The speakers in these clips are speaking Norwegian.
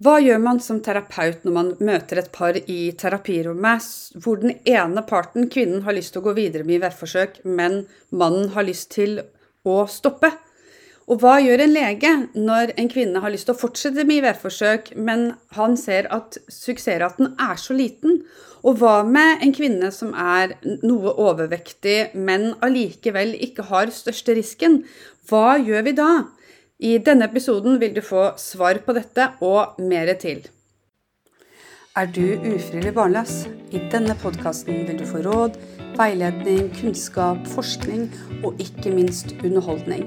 Hva gjør man som terapeut når man møter et par i terapirommet hvor den ene parten, kvinnen, har lyst til å gå videre med IVF-forsøk, men mannen har lyst til å stoppe? Og hva gjør en lege når en kvinne har lyst til å fortsette med IVF-forsøk, men han ser at suksessraten er så liten? Og hva med en kvinne som er noe overvektig, men allikevel ikke har største risken? Hva gjør vi da? I denne episoden vil du få svar på dette og mer til. Er du ufrivillig barnløs? I denne podkasten vil du få råd, veiledning, kunnskap, forskning og ikke minst underholdning.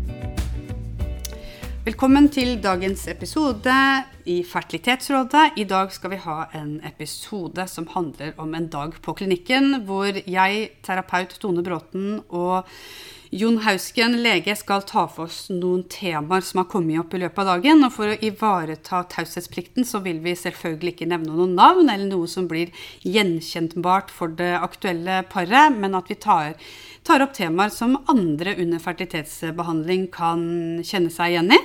Velkommen til dagens episode i Fertilitetsrådet. I dag skal vi ha en episode som handler om en dag på klinikken, hvor jeg, terapeut Tone Bråten og Jon Hausken, lege, skal ta for oss noen temaer som har kommet opp i løpet av dagen. Og for å ivareta taushetsplikten så vil vi selvfølgelig ikke nevne noen navn eller noe som blir gjenkjentbart for det aktuelle paret, men at vi tar, tar opp temaer som andre under fertilitetsbehandling kan kjenne seg igjen i.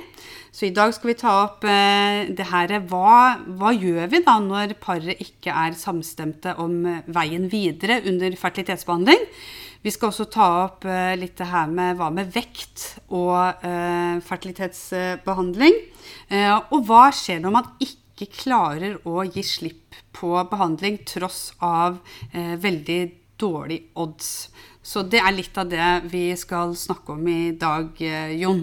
Så i dag skal vi ta opp eh, det her hva, hva, gjør vi da når paret ikke er samstemte om veien videre under fertilitetsbehandling? Vi skal også ta opp eh, litt det her med hva med vekt og eh, fertilitetsbehandling. Uh, og hva skjer når man ikke klarer å gi slipp på behandling tross av veldig dårlig odds? Så det er litt av det vi skal snakke om i dag, Jon.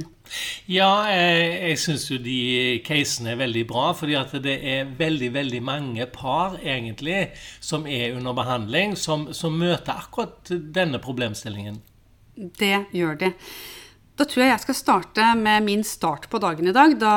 Ja, jeg, jeg syns jo de casene er veldig bra. fordi at det er veldig veldig mange par egentlig som er under behandling, som, som møter akkurat denne problemstillingen. Det gjør de. Da tror jeg jeg skal starte med min start på dagen i dag. Da,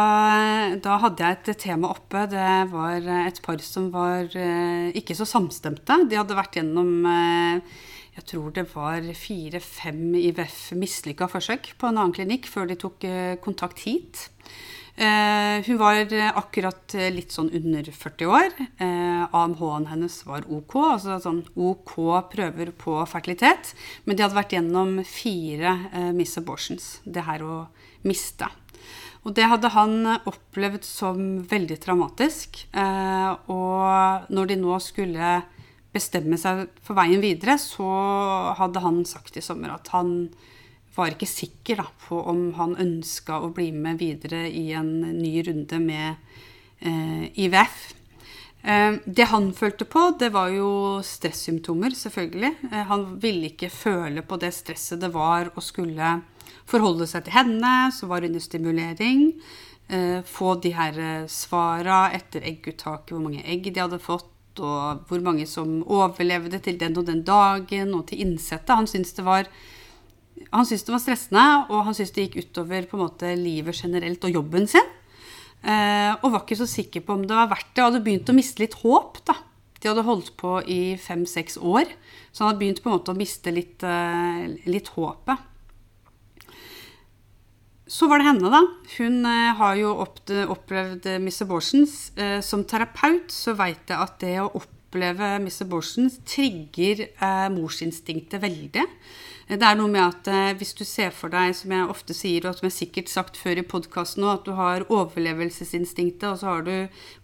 da, hadde jeg et tema oppe. Det var et par som var eh, ikke så samstemte. De hadde vært gjennom eh, jeg tror det var fire-fem IVF mislykka forsøk på en annen klinikk før de tok eh, kontakt hit. Uh, hun var akkurat litt sånn under 40 år. AMH-en hennes var OK, altså sånn OK prøver på fertilitet. Men de hadde vært gjennom fire miss abortions. Det her å miste. Og det hadde han opplevd som veldig traumatisk. og når de nå skulle bestemme seg for veien videre, så hadde han sagt i sommer at han var ikke sikker da, på om han ønska å bli med videre i en ny runde med eh, IVF. Eh, det han følte på, det var jo stressymptomer, selvfølgelig. Eh, han ville ikke føle på det stresset det var å skulle forholde seg til henne, som var under stimulering. Eh, få de her eh, svara etter egguttaket, hvor mange egg de hadde fått og hvor mange som overlevde til den og den dagen, og til innsettet. Han syntes det var, det var stressende, og han syntes det gikk utover på en måte livet generelt og jobben sin. Eh, og var ikke så sikker på om det var verdt det. Og hadde begynt å miste litt håp. da. De hadde holdt på i fem-seks år, så han hadde begynt på en måte å miste litt, eh, litt håpet. Så var det henne, da. Hun eh, har jo opplevd Miss Abortions. Eh, som terapeut så veit jeg at det å oppleve Miss Abortions trigger eh, morsinstinktet veldig. Det er noe med at hvis du ser for deg, som jeg ofte sier, og som jeg sikkert sagt før i podkasten at du har overlevelsesinstinktet, og så har du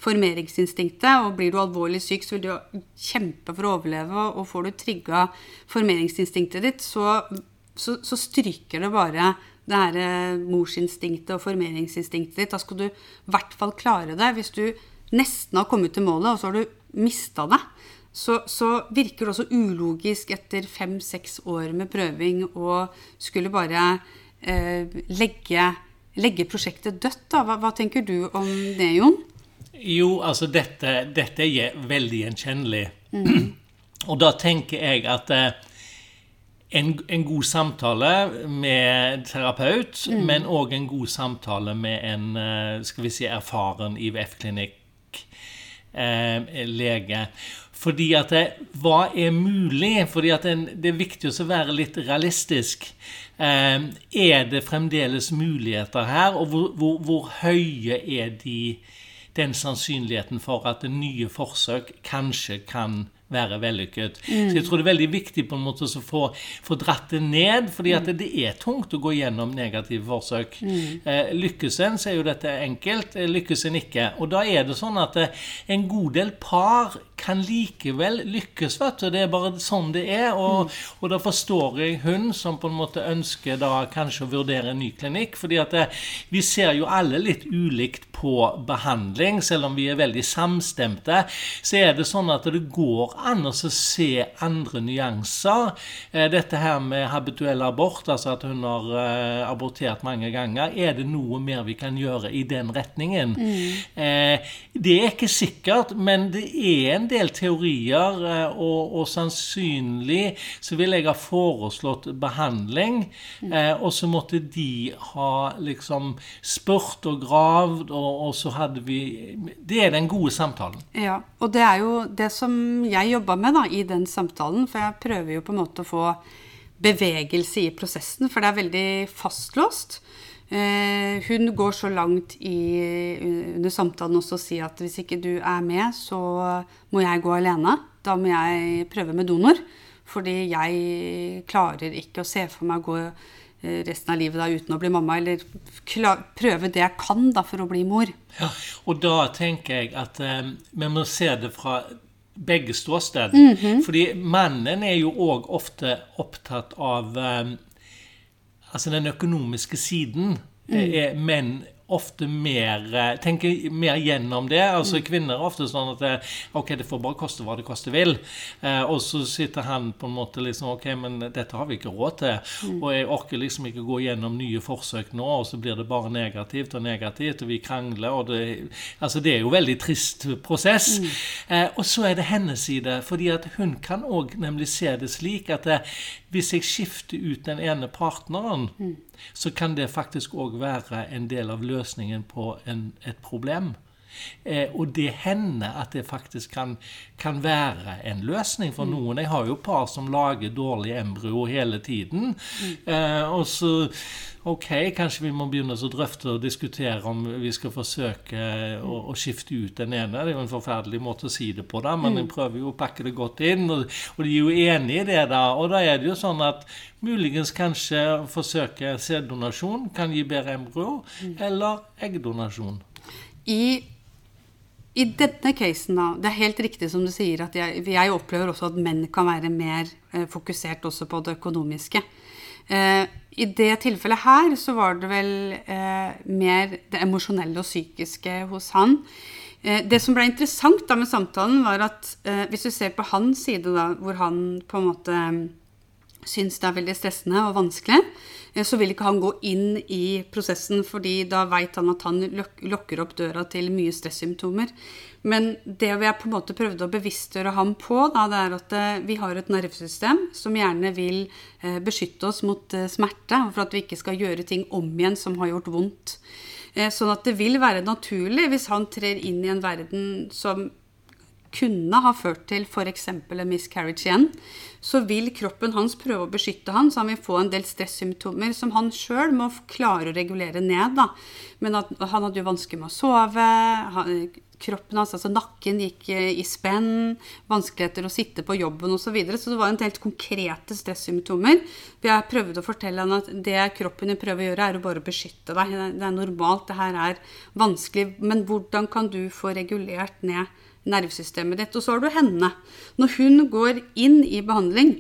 formeringsinstinktet, og blir du alvorlig syk, så vil du kjempe for å overleve, og får du trigga formeringsinstinktet ditt, så, så, så stryker det bare det her eh, morsinstinktet og formeringsinstinktet ditt. Da skal du i hvert fall klare det. Hvis du nesten har kommet til målet, og så har du mista det, så, så, virker det også ulogisk etter fem-seks år med prøving å skulle bare eh, legge, legge, prosjektet dødt. Da. Hva, hva, tenker du om det, Jon? Jo, altså dette, dette er veldig gjenkjennelig. Mm. Og da tenker jeg at eh, en, en, god samtale med terapeut, mm. men òg en god samtale med en eh, skal vi si, erfaren IVF-klinikk. eh. Fordi at det, Hva er mulig? Fordi at det, det er viktig å være litt realistisk. Eh, er det fremdeles muligheter her, og hvor, hvor, hvor høye er de, den sannsynligheten for at nye forsøk kanskje kan være vellykket. Mm. Så jeg tror det er veldig viktig på en måte å få, få dratt det ned, fordi at det, det, er tungt å gå gjennom negative forsøk. Mm. Eh, lykkes en, så er jo dette enkelt. Eh, lykkes en ikke. Og da er det sånn at eh, en god del par kan likevel lykkes, vet du. Det er bare sånn det er. Og, mm. og da forstår jeg hun som på en måte ønsker da kanskje å vurdere en ny klinikk. fordi at det, vi ser jo alle litt ulikt på behandling, selv om vi er veldig samstemte. Så er det sånn at det går an å se andre nyanser. Eh, dette her med habituell abort, altså at hun har eh, abortert mange ganger, er det noe mer vi kan gjøre i den retningen? Mm. Eh, det er ikke sikkert, men det er en del teorier, og, og sannsynlig så vil jeg ha foreslått behandling, mm. og så måtte de ha liksom spurt og gravd, og, og så hadde vi Det er den gode samtalen. Ja, og det er jo det som jeg jobba med da, i den samtalen, for jeg prøver jo på en måte å få bevegelse i prosessen, for det er veldig fastlåst. Eh, hun går så langt i, under samtalen også å si at hvis ikke du er med, så må jeg gå alene. Da må jeg prøve med donor. Fordi jeg klarer ikke å se for meg å gå eh, resten av livet da, uten å bli mamma, eller prøve det jeg kan da, for å bli mor. Ja, og da tenker jeg at eh, vi må se det fra begge ståsted. Mm -hmm. Fordi mannen er jo òg ofte opptatt av um, altså den økonomiske siden. Mm. Er menn ofte mer eh, tenker mer gjennom det. altså mm. Kvinner er ofte sånn at det, ok, det får bare koste hva det koste vil. Eh, og så sitter han på en måte liksom ok, men dette har vi ikke råd til. Mm. Og jeg orker liksom ikke gå gjennom nye forsøk nå, og så blir det bare negativt og negativt, og vi krangler. og det, altså Det er jo en veldig trist prosess. Mm. Eh, og så er det hennes side, fordi at hun kan òg nemlig se det slik at eh, hvis jeg skifter ut den ene partneren, mm. Så kan det faktisk òg være en del av løsningen på en, et problem. Eh, og det hender at det faktisk kan, kan, være en løsning for mm. noen. Jeg har jo par som lager dårlige embryo hele tiden. Mm. Eh, og så Ok, kanskje vi må begynne å drøfte og diskutere om vi skal forsøke å, å, skifte ut den ene. Det er jo en forferdelig måte å si det på, da, men jeg mm. prøver jo å pakke det godt inn. Og, og de er jo enig i det, da. Og da er det jo sånn at muligens kanskje forsøke sæddonasjon kan gi bedre embryo, eller eggdonasjon. I i denne casen, da, det er helt riktig som du sier, at jeg, jeg opplever også at menn kan være mer eh, fokusert også på det økonomiske. Eh, I det tilfellet her så var det vel eh, mer det emosjonelle og psykiske hos han. Eh, det som ble interessant da med samtalen, var at eh, hvis du ser på hans side, da, hvor han på en måte syns det er veldig stressende og vanskelig, Eh, så vil ikke han gå inn i prosessen, fordi da veit han at han lokker opp døra til mye stressymptomer. Men det vi på en måte prøvde å bevisstgjøre ham på, da, det er at eh, vi har et nervesystem som gjerne vil eh, beskytte oss mot smerte, for at vi ikke skal gjøre ting om igjen som har gjort vondt. Sånn at det vil være naturlig hvis han trer inn i en verden som kunne ha ført til f.eks. en miscarriage igjen, så vil kroppen hans prøve å beskytte han, så han vil få en del stressymptomer som han sjøl må klare å regulere ned. Da. Men at, han hadde jo vansker med å sove. Kroppen hans, altså nakken, gikk i spenn. Vanskeligheter å sitte på jobben osv. Så, videre. så det var en helt konkrete stressymptomer. Jeg prøvde å fortelle han at det kroppen din prøver å gjøre, er å bare beskytte deg. Det er normalt, det her er vanskelig. Men hvordan kan du få regulert ned nervesystemet ditt. Og så har du henne. Når hun går inn i behandling,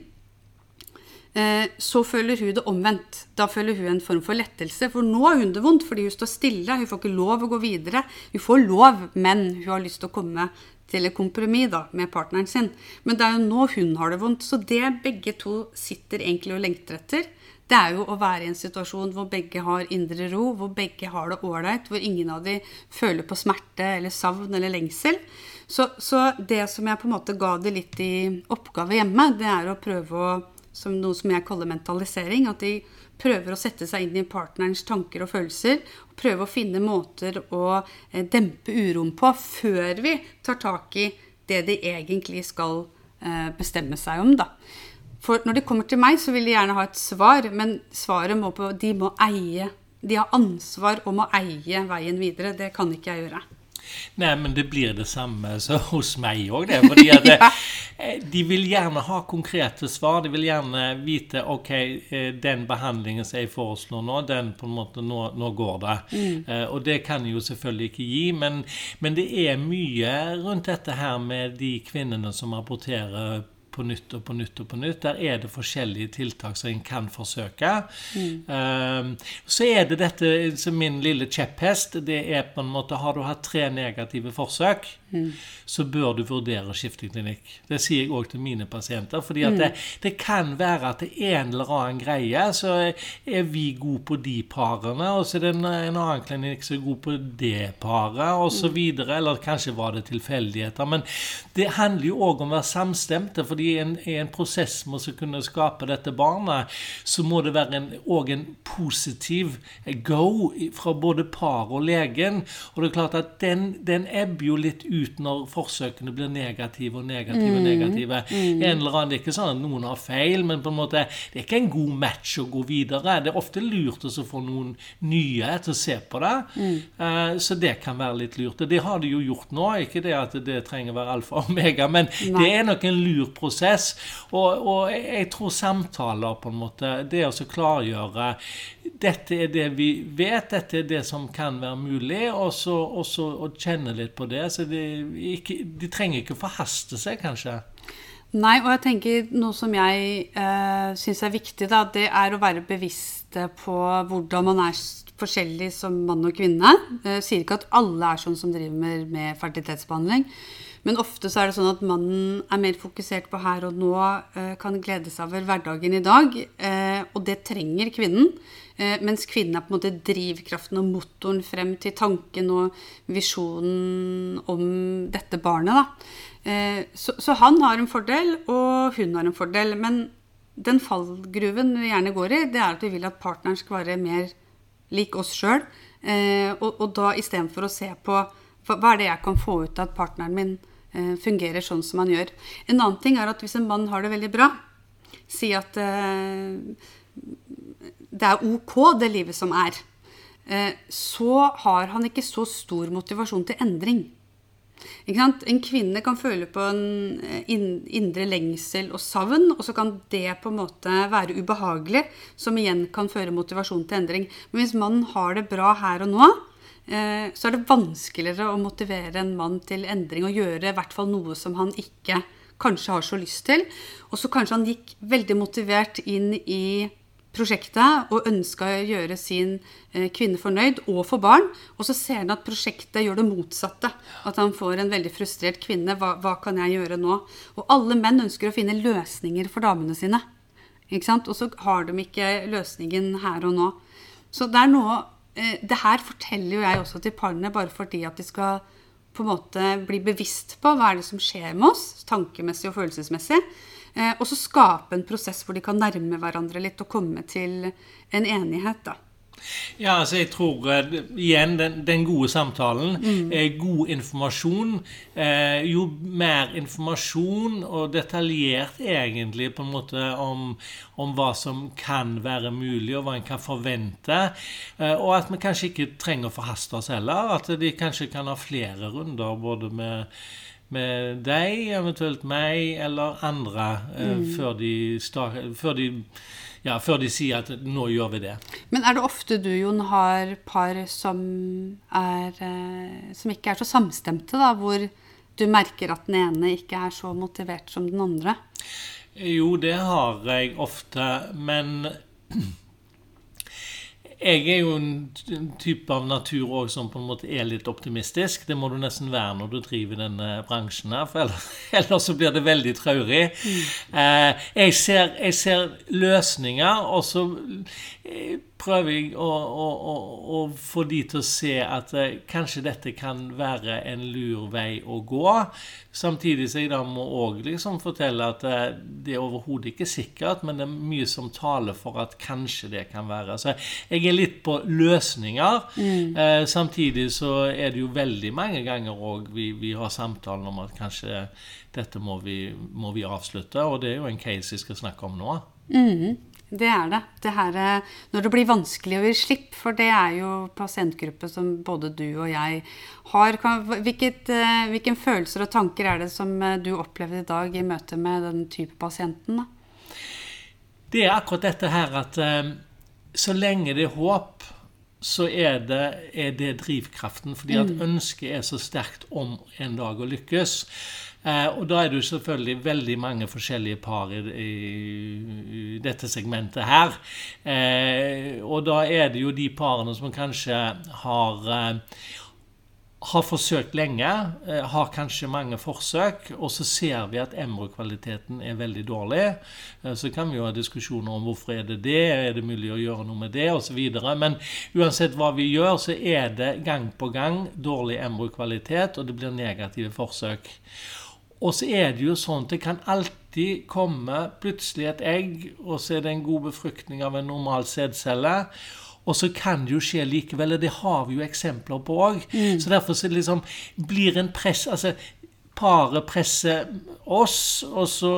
eh, så føler hun det omvendt. Da føler hun en form for lettelse. For nå har hun det vondt fordi hun står stille. Hun får ikke lov å gå videre. Hun får lov, men hun har lyst til å komme til et kompromiss med partneren sin. Men det er jo nå hun har det vondt. Så det begge to sitter egentlig og lengter etter, det er jo å være i en situasjon hvor begge har indre ro, hvor begge har det ålreit, hvor ingen av de føler på smerte eller savn eller lengsel. Så, så, det som jeg på en måte ga det litt i oppgave hjemme, det er å prøve å som noe som jeg kaller mentalisering. At de prøver å sette seg inn i partnerens tanker og følelser. og Prøve å finne måter å eh, dempe uroen på før vi tar tak i det de egentlig skal eh, bestemme seg om. da. For når de kommer til meg, så vil de gjerne ha et svar, men svaret må på De må eie. De har ansvar om å eie veien videre. Det kan ikke jeg gjøre. Nei, men det blir det samme så hos meg òg, det. Fordi at ja. Eh, de vil gjerne ha konkrete svar. De vil gjerne vite ok, eh, den behandlingen som jeg foreslår nå, den på en måte, nå, nå går det. Mm. Uh, og det kan jeg jo selvfølgelig ikke gi, men, men det er mye rundt dette her med de kvinnene som rapporterer på nytt og på nytt og på nytt. Der er det forskjellige tiltak som en kan forsøke. Mm. Um, så er det dette som min lille kjepphest. Det er på en måte Har du hatt tre negative forsøk, mm. så bør du vurdere å skifte klinikk. Det sier jeg òg til mine pasienter. fordi at mm. det, det, kan være at det er en eller annen greie, så er vi gode på de parene, og så er det en, en annen klinikk som er god på det paret, osv. Mm. Eller kanskje var det tilfeldigheter. Men det handler jo òg om å være samstemte. fordi i en, en prosess med å kunne skape dette barnet, så må det være òg en, en, positiv go fra både par og legen. Og det er klart at den, den ebber jo litt ut når forsøkene blir negative og negative og mm. negative. Mm. En eller annen, Det er ikke sånn at noen har feil, men på en måte, det er ikke en god match å gå videre. Det er ofte lurt å få noen nye til å se på det. Uh, så det kan være litt lurt. Og det har de jo gjort nå. Ikke det at det trenger å være alfa og omega, men Nei. det er nok en lur prosess. Og, og, jeg tror samtaler, på en måte, det å klargjøre Dette er det vi vet, dette er det som kan være mulig, og så å kjenne litt på det. Så de, ikke, de trenger ikke forhaste seg, kanskje. Nei, og jeg tenker noe som jeg eh, syns er viktig, da, det er å være bevisst på hvordan man er forskjellig som mann og kvinne. Jeg eh, sier ikke at alle er sånn som driver med, fertilitetsbehandling. Men ofte så er det sånn at mannen er mer fokusert på her og nå, eh, kan glede seg over hverdagen i dag. Eh, og det trenger kvinnen. Mens kvinnen er på en måte drivkraften og motoren frem til tanken og visjonen om dette barnet. Så, så han har en fordel, og hun har en fordel. Men den fallgruven vi gjerne går i, det er at vi vil at partneren skal være mer lik oss sjøl. Og, og da istedenfor å se på hva er det jeg kan få ut av at partneren min Eh, fungerer sånn som han gjør. En annen ting er at hvis en mann har det veldig bra, si at eh, det er ok, det livet som er, eh, så har han ikke så stor motivasjon til endring. En kvinne kan føle på en indre lengsel og savn, og så kan det på en måte være ubehagelig, som igjen kan føre motivasjon til endring. Men hvis mannen har det bra her og nå, Eh, så er det vanskeligere å motivere en mann til endring og gjøre i hvert fall noe som han ikke kanskje har så lyst til. Og så kanskje han gikk veldig motivert inn i prosjektet og ønska å gjøre sin eh, kvinne fornøyd og få barn. Og så ser han at prosjektet gjør det motsatte. At han får en veldig frustrert kvinne. Hva, hva kan jeg gjøre nå? Og alle menn ønsker å finne løsninger for damene sine. Ikke sant? Og så har de ikke løsningen her og nå. Så det er noe Eh, det her forteller jo jeg også til parene bare fordi at de skal på en måte bli bevisst på hva er det som skjer med oss, tankemessig og følelsesmessig. Eh, og så skape en prosess hvor de kan nærme hverandre litt og komme til en enighet. da. Ja, altså jeg tror uh, igjen den, den, gode samtalen, mm. eh, god informasjon. Eh, jo mer informasjon og detaljert egentlig på en måte om, om, hva som kan være mulig, og hva en kan forvente. Eh, og at vi kanskje ikke trenger å forhaste oss heller. At de kanskje kan ha flere runder både med med deg, eventuelt meg eller andre, eh, mm. før, de start, før de ja, før de sier at 'nå gjør vi det'. Men er det ofte du, Jon, har par som, er, eh, som ikke er så samstemte, da, hvor du merker at den ene ikke er så motivert som den andre? Jo, det har jeg ofte, men jeg er jo en type av natur også, som på en måte er litt optimistisk. Det må du nesten være når du driver denne bransjen her, for ellers, ellers så blir det veldig traurig. Mm. Eh, jeg, ser, jeg, ser, løsninger, og så eh, prøver jeg å, å, å, å, få de til å se at eh, kanskje dette kan være en lur vei å gå. Samtidig så jeg da må òg liksom fortelle at eh, det er overhodet ikke sikkert, men det er mye som taler for at kanskje det kan være. Så jeg er litt på løsninger. Mm. Eh, samtidig så er det jo veldig mange ganger òg vi, vi, har samtalen om at kanskje dette må vi, må vi avslutte, og det er jo en case vi skal snakke om nå. Mm. Det er det. det her, eh, når det blir vanskelig å gi slipp, for det er jo pasientgruppe som både du og jeg har. Hvilket, hvilken hvilke følelser og tanker er det som eh, du opplevde i dag i møte med den type pasienten? Da? Det er akkurat dette her at så lenge det er håp, så er det, er det drivkraften. Fordi at mm. ønsket er så sterkt om en dag å lykkes. Eh, og da er det jo selvfølgelig veldig mange forskjellige par i, i, i dette segmentet her. Eh, og da er det jo de parene som kanskje har eh, har forsøkt lenge, eh, har kanskje mange forsøk, og så ser vi at embryo-kvaliteten er veldig dårlig. Eh, så kan vi jo ha diskusjoner om hvorfor er det det, er det mulig å gjøre noe med det, osv. Men uansett hva vi gjør, så er det gang på gang dårlig embryo-kvalitet, og det blir negative forsøk. Og så er det jo sånn at det kan alltid komme plutselig et egg, og så er det en god befruktning av en normal sædcelle. Og så kan det jo skje likevel, og det har vi jo eksempler på òg. Mm. Så derfor så liksom blir en press altså paret presser oss, og så,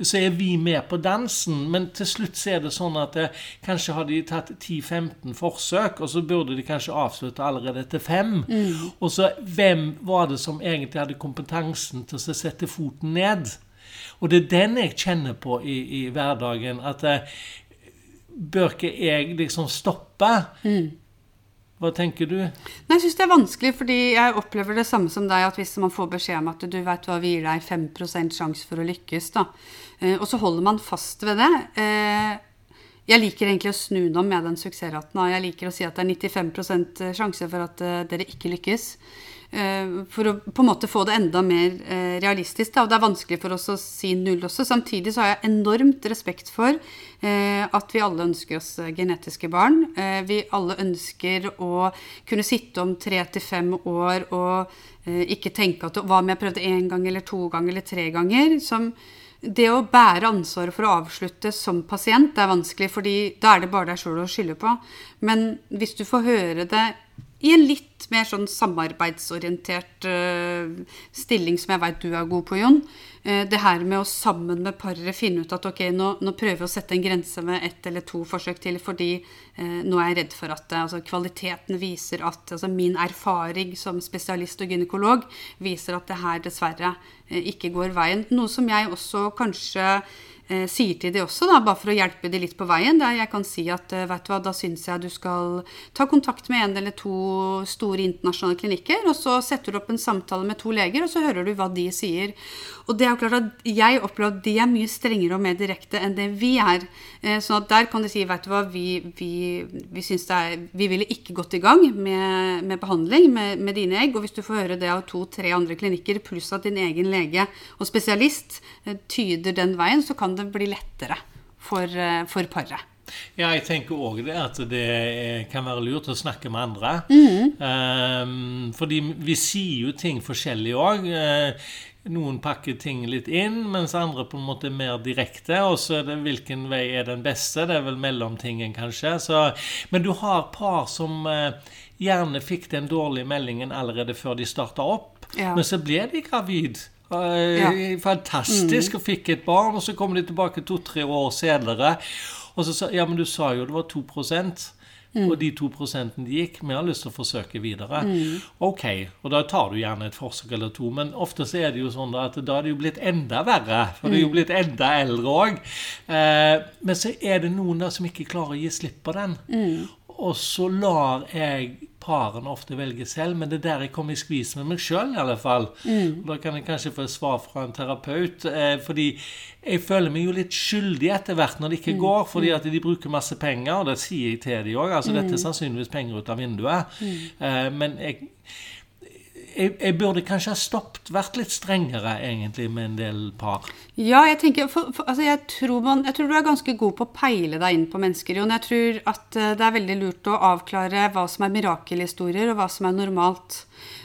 så, er vi med på dansen. Men til slutt så er det sånn at det, eh, kanskje har de tatt 10-15 forsøk, og så burde de kanskje avslutte allerede etter fem. Mm. Og så hvem var det som egentlig hadde kompetansen til å sette foten ned? Og det er den jeg kjenner på i, i hverdagen. At eh, bør ikke jeg liksom stoppe? Mm. Hva tenker du? Nei, jeg syns det er vanskelig, fordi jeg opplever det samme som deg. At hvis man får beskjed om at du vet hva, vi gir deg 5% sjanse for å lykkes, da. Eh, og så holder man fast ved det. Eh, jeg liker egentlig å snu noe med den suksessraten. Jeg liker å si at det er 95 sjanse for at eh, dere ikke lykkes. Eh, for å på en måte få det enda mer eh, realistisk. Og det er vanskelig for oss å si null også. Samtidig så har jeg enormt respekt for eh, at vi alle ønsker oss genetiske barn. Vi alle ønsker å kunne sitte om tre til fem år og ikke tenke at hva om jeg prøvde én gang eller to ganger eller tre ganger. som det å bære ansvaret for å avslutte som pasient det er vanskelig, fordi da er det bare deg sjøl å skylde på. Men hvis du får høre det i en litt mer sånn samarbeidsorientert uh, stilling som jeg veit du er god på, Jon. Uh, det her med å sammen med paret finne ut at ok, nå, nå, prøver vi å sette en grense med ett eller to forsøk til, fordi uh, nå er jeg redd for at altså, kvaliteten viser at altså, Min erfaring som spesialist og gynekolog viser at det her dessverre ikke går veien. Noe som jeg også kanskje sier til de også, da, bare for å hjelpe de litt på veien. Der jeg kan si at eh, vet du hva, da syns jeg du skal ta kontakt med en eller to store internasjonale klinikker, og så setter du opp en samtale med to leger, og så hører du hva de sier. Og det er jo klart at jeg opplever at de er mye strengere og mer direkte enn det vi er. Eh, sånn at der kan de si, vet du hva, vi, vi, vi syns det er Vi ville ikke gått i gang med, med behandling med, med, dine egg. Og hvis du får høre det av to-tre andre klinikker, pluss at din egen lege og spesialist eh, tyder den veien, så kan det bli lettere for, eh, for paret. Ja, jeg tenker òg det at det kan være lurt å snakke med andre. Mm. Um, fordi vi sier jo ting forskjellig òg. Uh, noen pakker ting litt inn, mens andre på en måte er mer direkte. Og så er det hvilken vei er den beste. Det er vel mellomtingen, kanskje. Så, men du har par som eh, gjerne fikk den dårlige meldingen allerede før de starta opp. Ja. Men så ble de gravid. Eh. Fantastisk, mm. og fikk et barn. Og så kommer de tilbake to-tre år senere. Og så sa ja, men du sa jo det var 2 Mm. Og de to prosentene gikk, vi har lyst til å forsøke videre. Mm. Ok, og da tar du gjerne et forsøk eller to, men ofte så er det jo sånn at da er det jo blitt enda verre. For mm. det er jo mm. blitt enda eldre òg. Eh, men så er det noen der som ikke klarer å gi slipp på den. Mm. Og så lar jeg parene ofte velger selv, men det er der jeg kommer i skvis med meg sjøl, i alle fall. Mm. Da kan jeg kanskje få et svar fra en terapeut. Eh, fordi jeg føler meg jo litt skyldig etter hvert når det ikke mm. går, fordi mm. at de bruker masse penger, og det sier jeg til de òg. Altså, mm. dette er sannsynligvis penger ut av vinduet. Mm. Eh, men jeg jeg, jeg, burde kanskje ha stoppet, vært litt strengere egentlig med en del par. Ja, jeg tenker, for, for, altså jeg, tror man, jeg, tror du er ganske god på å peile deg inn på mennesker, Jon. Jeg tror at eh, det er veldig lurt å avklare hva som er mirakelhistorier, og hva som er normalt.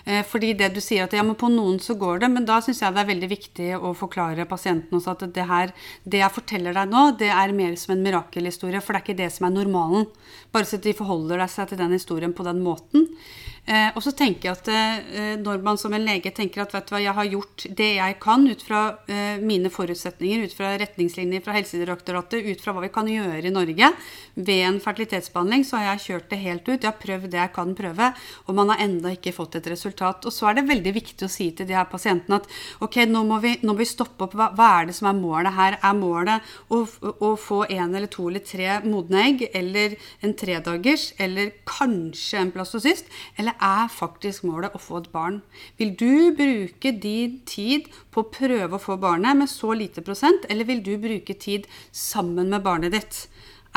Eh, fordi det du sier at ja, men på noen så går det, men da syns jeg det er veldig viktig å forklare pasienten også at det her, det jeg forteller deg nå, det er mer som en mirakelhistorie, for det er ikke det som er normalen. Bare så de forholder seg til den historien på den måten. Eh, og så tenker jeg at eh, når man som en lege tenker at vet du hva, jeg har gjort det jeg kan ut fra eh, mine forutsetninger, ut fra retningslinjer fra Helsedirektoratet, ut fra hva vi kan gjøre i Norge ved en fertilitetsbehandling, så har jeg kjørt det helt ut. Jeg har prøvd det jeg kan prøve, og man har enda ikke fått et resultat. Og så er det veldig viktig å si til de her pasientene at ok, nå må vi, nå må vi stoppe opp. Hva, hva, er det som er målet her? Er målet å, å få en eller to eller tre modne egg, eller en tredagers, eller kanskje en plastocyst? eller er faktisk målet å få et barn. Vil du bruke din tid på å prøve å få barnet med så lite prosent, eller vil du bruke tid sammen med barnet ditt?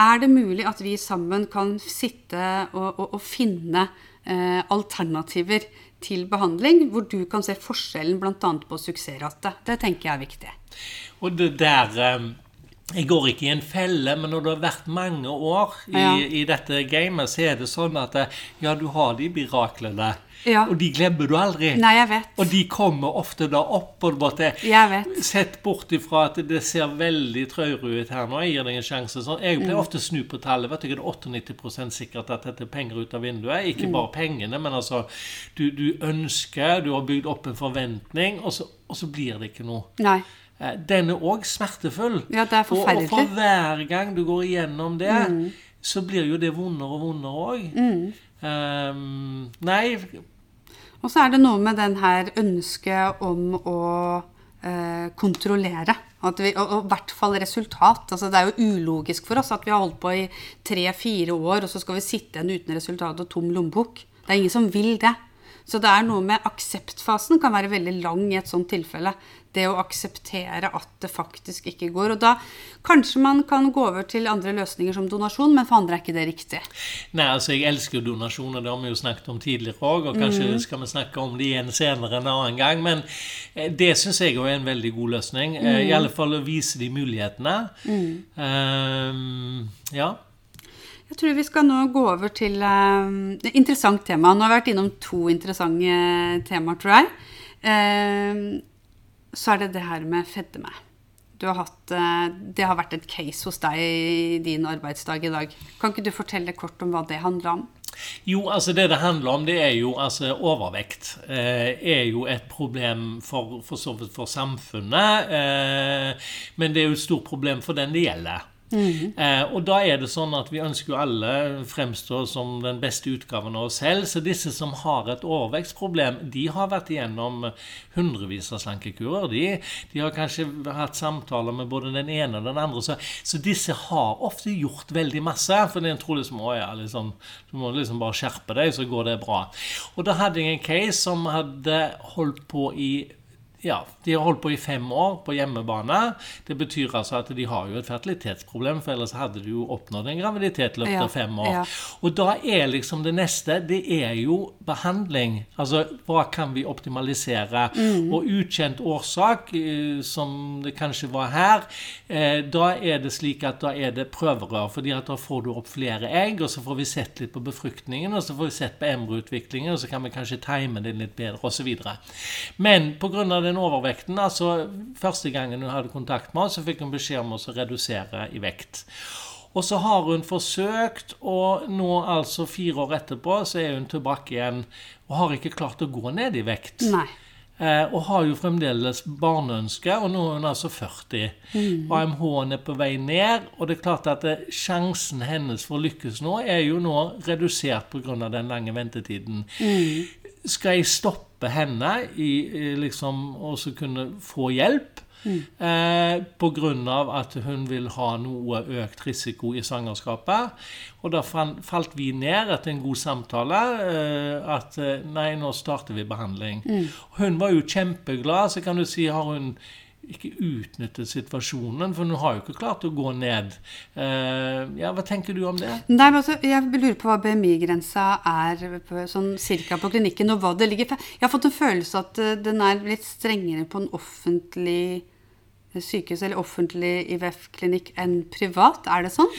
Er det mulig at vi sammen kan sitte og, og, og finne eh, alternativer til behandling, hvor du kan se forskjellen bl.a. på suksessrate? Det tenker jeg er viktig. Og det der... Um jeg går ikke i en felle, men når du har vært mange år i, ja. i dette gamet, så er det sånn at ja, du har de miraklene. Ja. Og de glemmer du aldri. Nei, jeg vet. Og de kommer ofte da opp. på en måte. Jeg vet. Sett bort ifra at det ser veldig traurig ut her nå. Jeg gir deg en sjanse. Sånn. Jeg pleier mm. ofte å snu på tallet. vet du, Det er 98% sikkert at dette er penger ut av vinduet. Ikke mm. bare pengene, men altså du, du, ønsker, du har bygd opp en forventning, og så, og så blir det ikke noe. Nei. Eh, den er òg smertefull. Ja, det er forferdelig. Og, og, for hver gang du går igjennom det, mm. så blir jo det vondere og vondere òg. Mm. Um, nei Og så er det noe med den her ønsket om å uh, kontrollere. Vi, og, i hvert fall resultat. Altså, det er jo ulogisk for oss at vi har holdt på i tre-fire år, og så skal vi sitte igjen uten resultat og tom lommebok. Det er ingen som vil det. Så det er noe med akseptfasen kan være veldig lang i et sånt tilfelle det å akseptere at det faktisk ikke går. Og da kanskje man kan gå over til andre løsninger som donasjon, men for andre er ikke det riktig. Nei, altså jeg elsker jo donasjoner, det har vi jo snakket om tidligere òg, og kanskje mm. skal vi snakke om det igjen senere en annen gang. Men eh, det syns jeg er en veldig god løsning. Eh, mm. I alle fall å vise de mulighetene. Mm. Um, ja. Jeg tror vi skal nå gå over til um, et interessant tema. Nå har vi vært innom to interessante temaer, tror jeg. Um, så er det det her med fedme. Hatt, uh, det har vært et case hos deg i din arbeidsdag i dag. Kan ikke du fortelle kort om hva det handler om? Jo, altså det det handler om, det er jo altså overvekt. Eh, er jo et problem for, for, for samfunnet. Eh, men det er jo et stort problem for den det gjelder. Mm. Eh, og da er det sånn at vi ønsker jo alle fremstå som den beste utgaven av oss selv. Så disse som har et overvekstproblem, de har vært igjennom hundrevis av slankekurer. De, de, har kanskje hatt samtaler med både den ene og den andre. Så, så disse har ofte gjort veldig masse. For en tror liksom å ja, liksom, du må liksom bare skjerpe deg, så går det bra. Og da hadde jeg en case som hadde holdt på i ja, de har holdt på i fem år på hjemmebane. Det betyr altså at de har jo et fertilitetsproblem, for ellers hadde de jo oppnådd en graviditet i løpet av fem år. Ja. Og da er liksom det neste Det er jo behandling. Altså hva kan vi optimalisere? Mm. Og ukjent årsak, eh, som det kanskje var her, eh, da er det slik at da er det prøverør. fordi at da får du opp flere egg, og så får vi sett litt på befruktningen, og så får vi sett på embryoutviklingen, og så kan vi kanskje time det litt bedre, osv. Men pga. det den overvekten altså Første gangen hun hadde kontakt med oss, så fikk hun beskjed om å redusere i vekt. Og så har hun forsøkt, og nå altså fire år etterpå så er hun tilbake igjen og har ikke klart å gå ned i vekt. Nei. Eh, og har jo fremdeles barneønske, og nå er hun altså 40. Mm. AMH-en er på vei ned, og det er klart at det, eh, sjansen hennes for å lykkes nå er jo nå redusert pga. den lange ventetiden. Mm. Skal jeg stoppe hjelpe henne i liksom også kunne få hjelp. Mm. Eh, Pga. at hun vil ha noe økt risiko i svangerskapet. Og da falt vi ned etter en god samtale eh, at eh, nei, nå starter vi behandling. Mm. Hun var jo kjempeglad. Så kan du si har hun ikke utnyttet situasjonen, for hun har jo ikke klart å gå ned. Uh, ja, Hva tenker du om det? Nei, men altså, Jeg lurer på hva BMI-grensa er på, sånn cirka på klinikken, og hva det ligger for. Jeg har fått en følelse at uh, den er litt strengere på en offentlig sykehus eller offentlig IVF-klinikk enn privat? Er det sånn?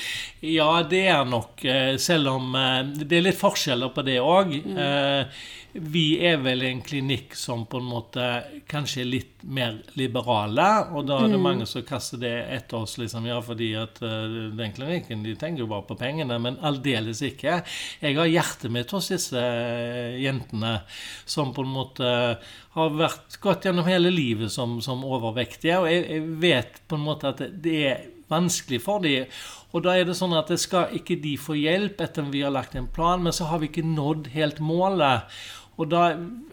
Ja, det er nok. eh, Selv om eh, det er litt forskjeller på det òg. Vi er vel en klinikk som på en måte kanskje er litt mer liberale. Og da er det mange som kaster det etter oss, liksom, ja, fordi at uh, den klinikken de tenker jo bare på pengene. Men aldeles ikke. Jeg har hjertet mitt hos disse eh, jentene som på en måte har vært gått gjennom hele livet som, som overvektige. Og jeg, jeg vet på en måte at det, det er vanskelig for dem. Og da er det sånn at det skal ikke de få hjelp etter at vi har lagt en plan, men så har vi ikke nådd helt målet. Og da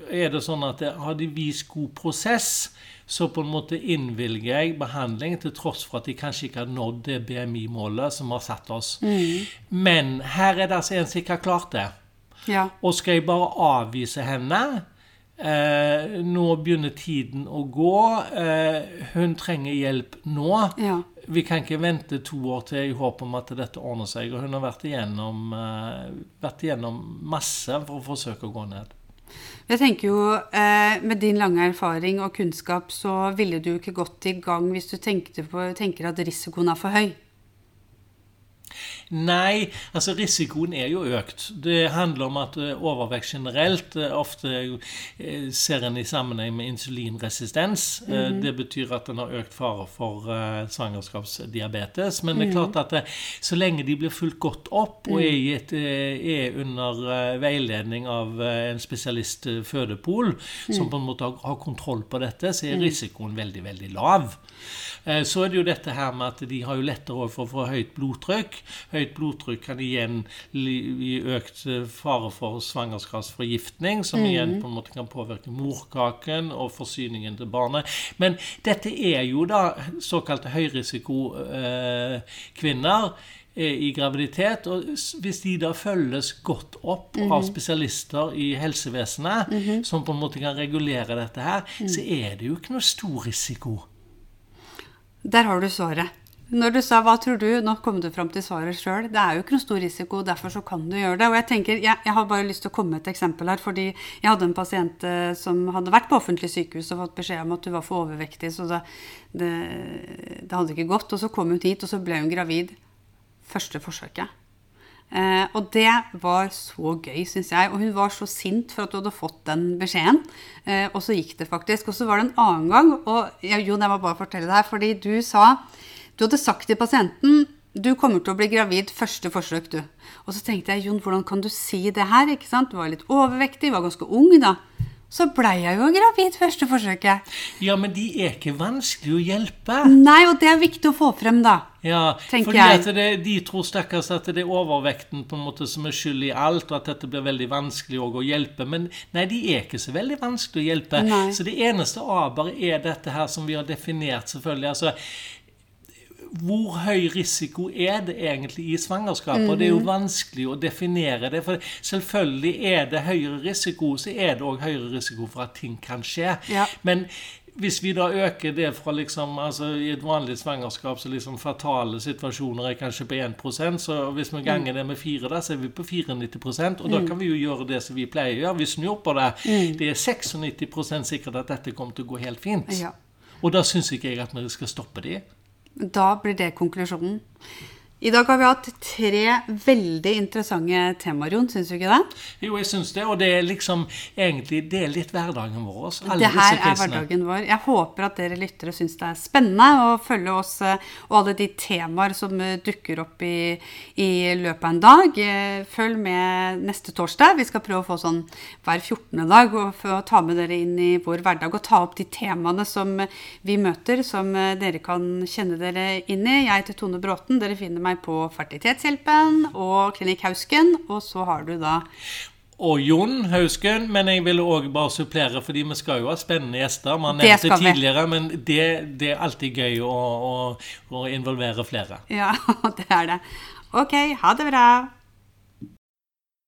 er det sånn at har de vist god prosess, så på en måte innvilger jeg behandling til tross for at de kanskje ikke har nådd det BMI-målet som har satt oss. Men her er det altså en som ikke har klart det. Ja. Og skal jeg bare avvise henne? Eh, nå begynner tiden å gå. Eh, hun trenger hjelp nå. ja. Vi kan ikke vente to år til i håp om at dette ordner seg. Og hun har vært igjennom, eh, vært igjennom masse for å forsøke å gå ned. Jeg tenker jo, eh, Med din lange erfaring og kunnskap så ville du ikke gått i gang hvis du på, tenker at risikoen er for høy. Nei, altså risikoen er jo økt. Det handler om at eh, overvekt generelt eh, ofte eh, ser en i sammenheng med insulinresistens. Eh, Det betyr at en har økt fare for svangerskapsdiabetes. Men det er klart at så lenge de blir fulgt godt opp og er, et, eh, er under veiledning av en spesialist fødepol, som på en måte har, har kontroll på dette, så er risikoen veldig, veldig lav. Eh, Så er det jo dette her med at de har jo lettere for å få høyt blodtrykk. Høyt blodtrykk kan igjen gi økt eh, fare for svangerskapsforgiftning, som igjen på en måte kan påvirke morkaken og forsyningen til barnet. Men dette er jo da såkalte høyrisikokvinner i graviditet. Og hvis de da følges godt opp av spesialister i helsevesenet, som på en måte kan regulere dette her, så er det jo ikke noe stor risiko. Der har du svaret. Når du sa 'hva tror du', nå kom du fram til svaret sjøl. Det er jo ikke noe stor risiko, derfor så kan du gjøre det. Og jeg tenker, jeg, jeg har bare lyst til å komme med et eksempel her. Fordi jeg hadde en pasient eh, som hadde vært på offentlig sykehus og fått beskjed om at hun var for overvektig, så det, det, det hadde ikke gått. Og så kom hun hit, og så ble hun gravid første forsøket. Eh, og det var så gøy, syns jeg. Og hun var så sint for at hun hadde fått den beskjeden. Eh, og så gikk det faktisk. Og så var det en annen gang, og ja, Jon, jeg må bare fortelle det her, fordi du sa Du hadde sagt til pasienten du kommer til å bli gravid første forsøk, du. Og så tenkte jeg, Jon, hvordan kan du si det her? ikke sant? Du var litt overvektig, var ganske ung da. Så blei jeg jo gravid første forsøket. Ja, men de er ikke vanskelig å hjelpe. Nei, og det er viktig å få frem, da. Ja, fordi at det, De tror stakkars at det er overvekten på en måte som er skyld i alt, og at dette blir veldig vanskelig å hjelpe. Men nei, de er ikke så veldig vanskelig å hjelpe. Nei. Så det eneste aber er dette her som vi har definert, selvfølgelig. altså hvor høy risiko er det egentlig i svangerskapet? Og det er jo vanskelig å definere det. For selvfølgelig er det høyere risiko, så er det òg høyere risiko for at ting kan skje. Ja. Men hvis vi da øker det fra liksom, altså i et vanlig svangerskap, så liksom fatale situasjoner er kanskje på 1% så hvis vi ganger det med 4, da, så er vi på 94% Og da kan vi jo gjøre det som vi pleier å gjøre. Vi snur på det. Det er 96% sikkert at dette kommer til å gå helt fint. Og da syns ikke jeg at vi skal stoppe de. Da blir det konklusjonen. I dag har vi hatt tre veldig interessante temaer, Jon. Syns du ikke det? Jo, jeg syns det, og det er liksom egentlig det er litt hverdagen vår. alle Det her er hverdagen vår. Jeg håper at dere lyttere syns det er spennende å følge oss eh, og alle de temaer som eh, dukker opp i, i løpet av en dag. Eh, Følg med neste torsdag. Vi skal prøve å få sånn hver 14. dag og få ta med dere inn i vår hverdag og ta opp de temaene som vi møter, som dere kan kjenne dere inn i. Jeg heter Tone Bråten. Dere finner meg på Fertilitetshjelpen og Klinikk Hausken. Og så har du da Og Jon Hausken, men jeg ville òg bare supplere, fordi vi skal jo ha spennende gjester. Man nevnte tidligere, men det, det er alltid gøy å, å, å involvere flere. Ja, det er det. Ok, ha det bra.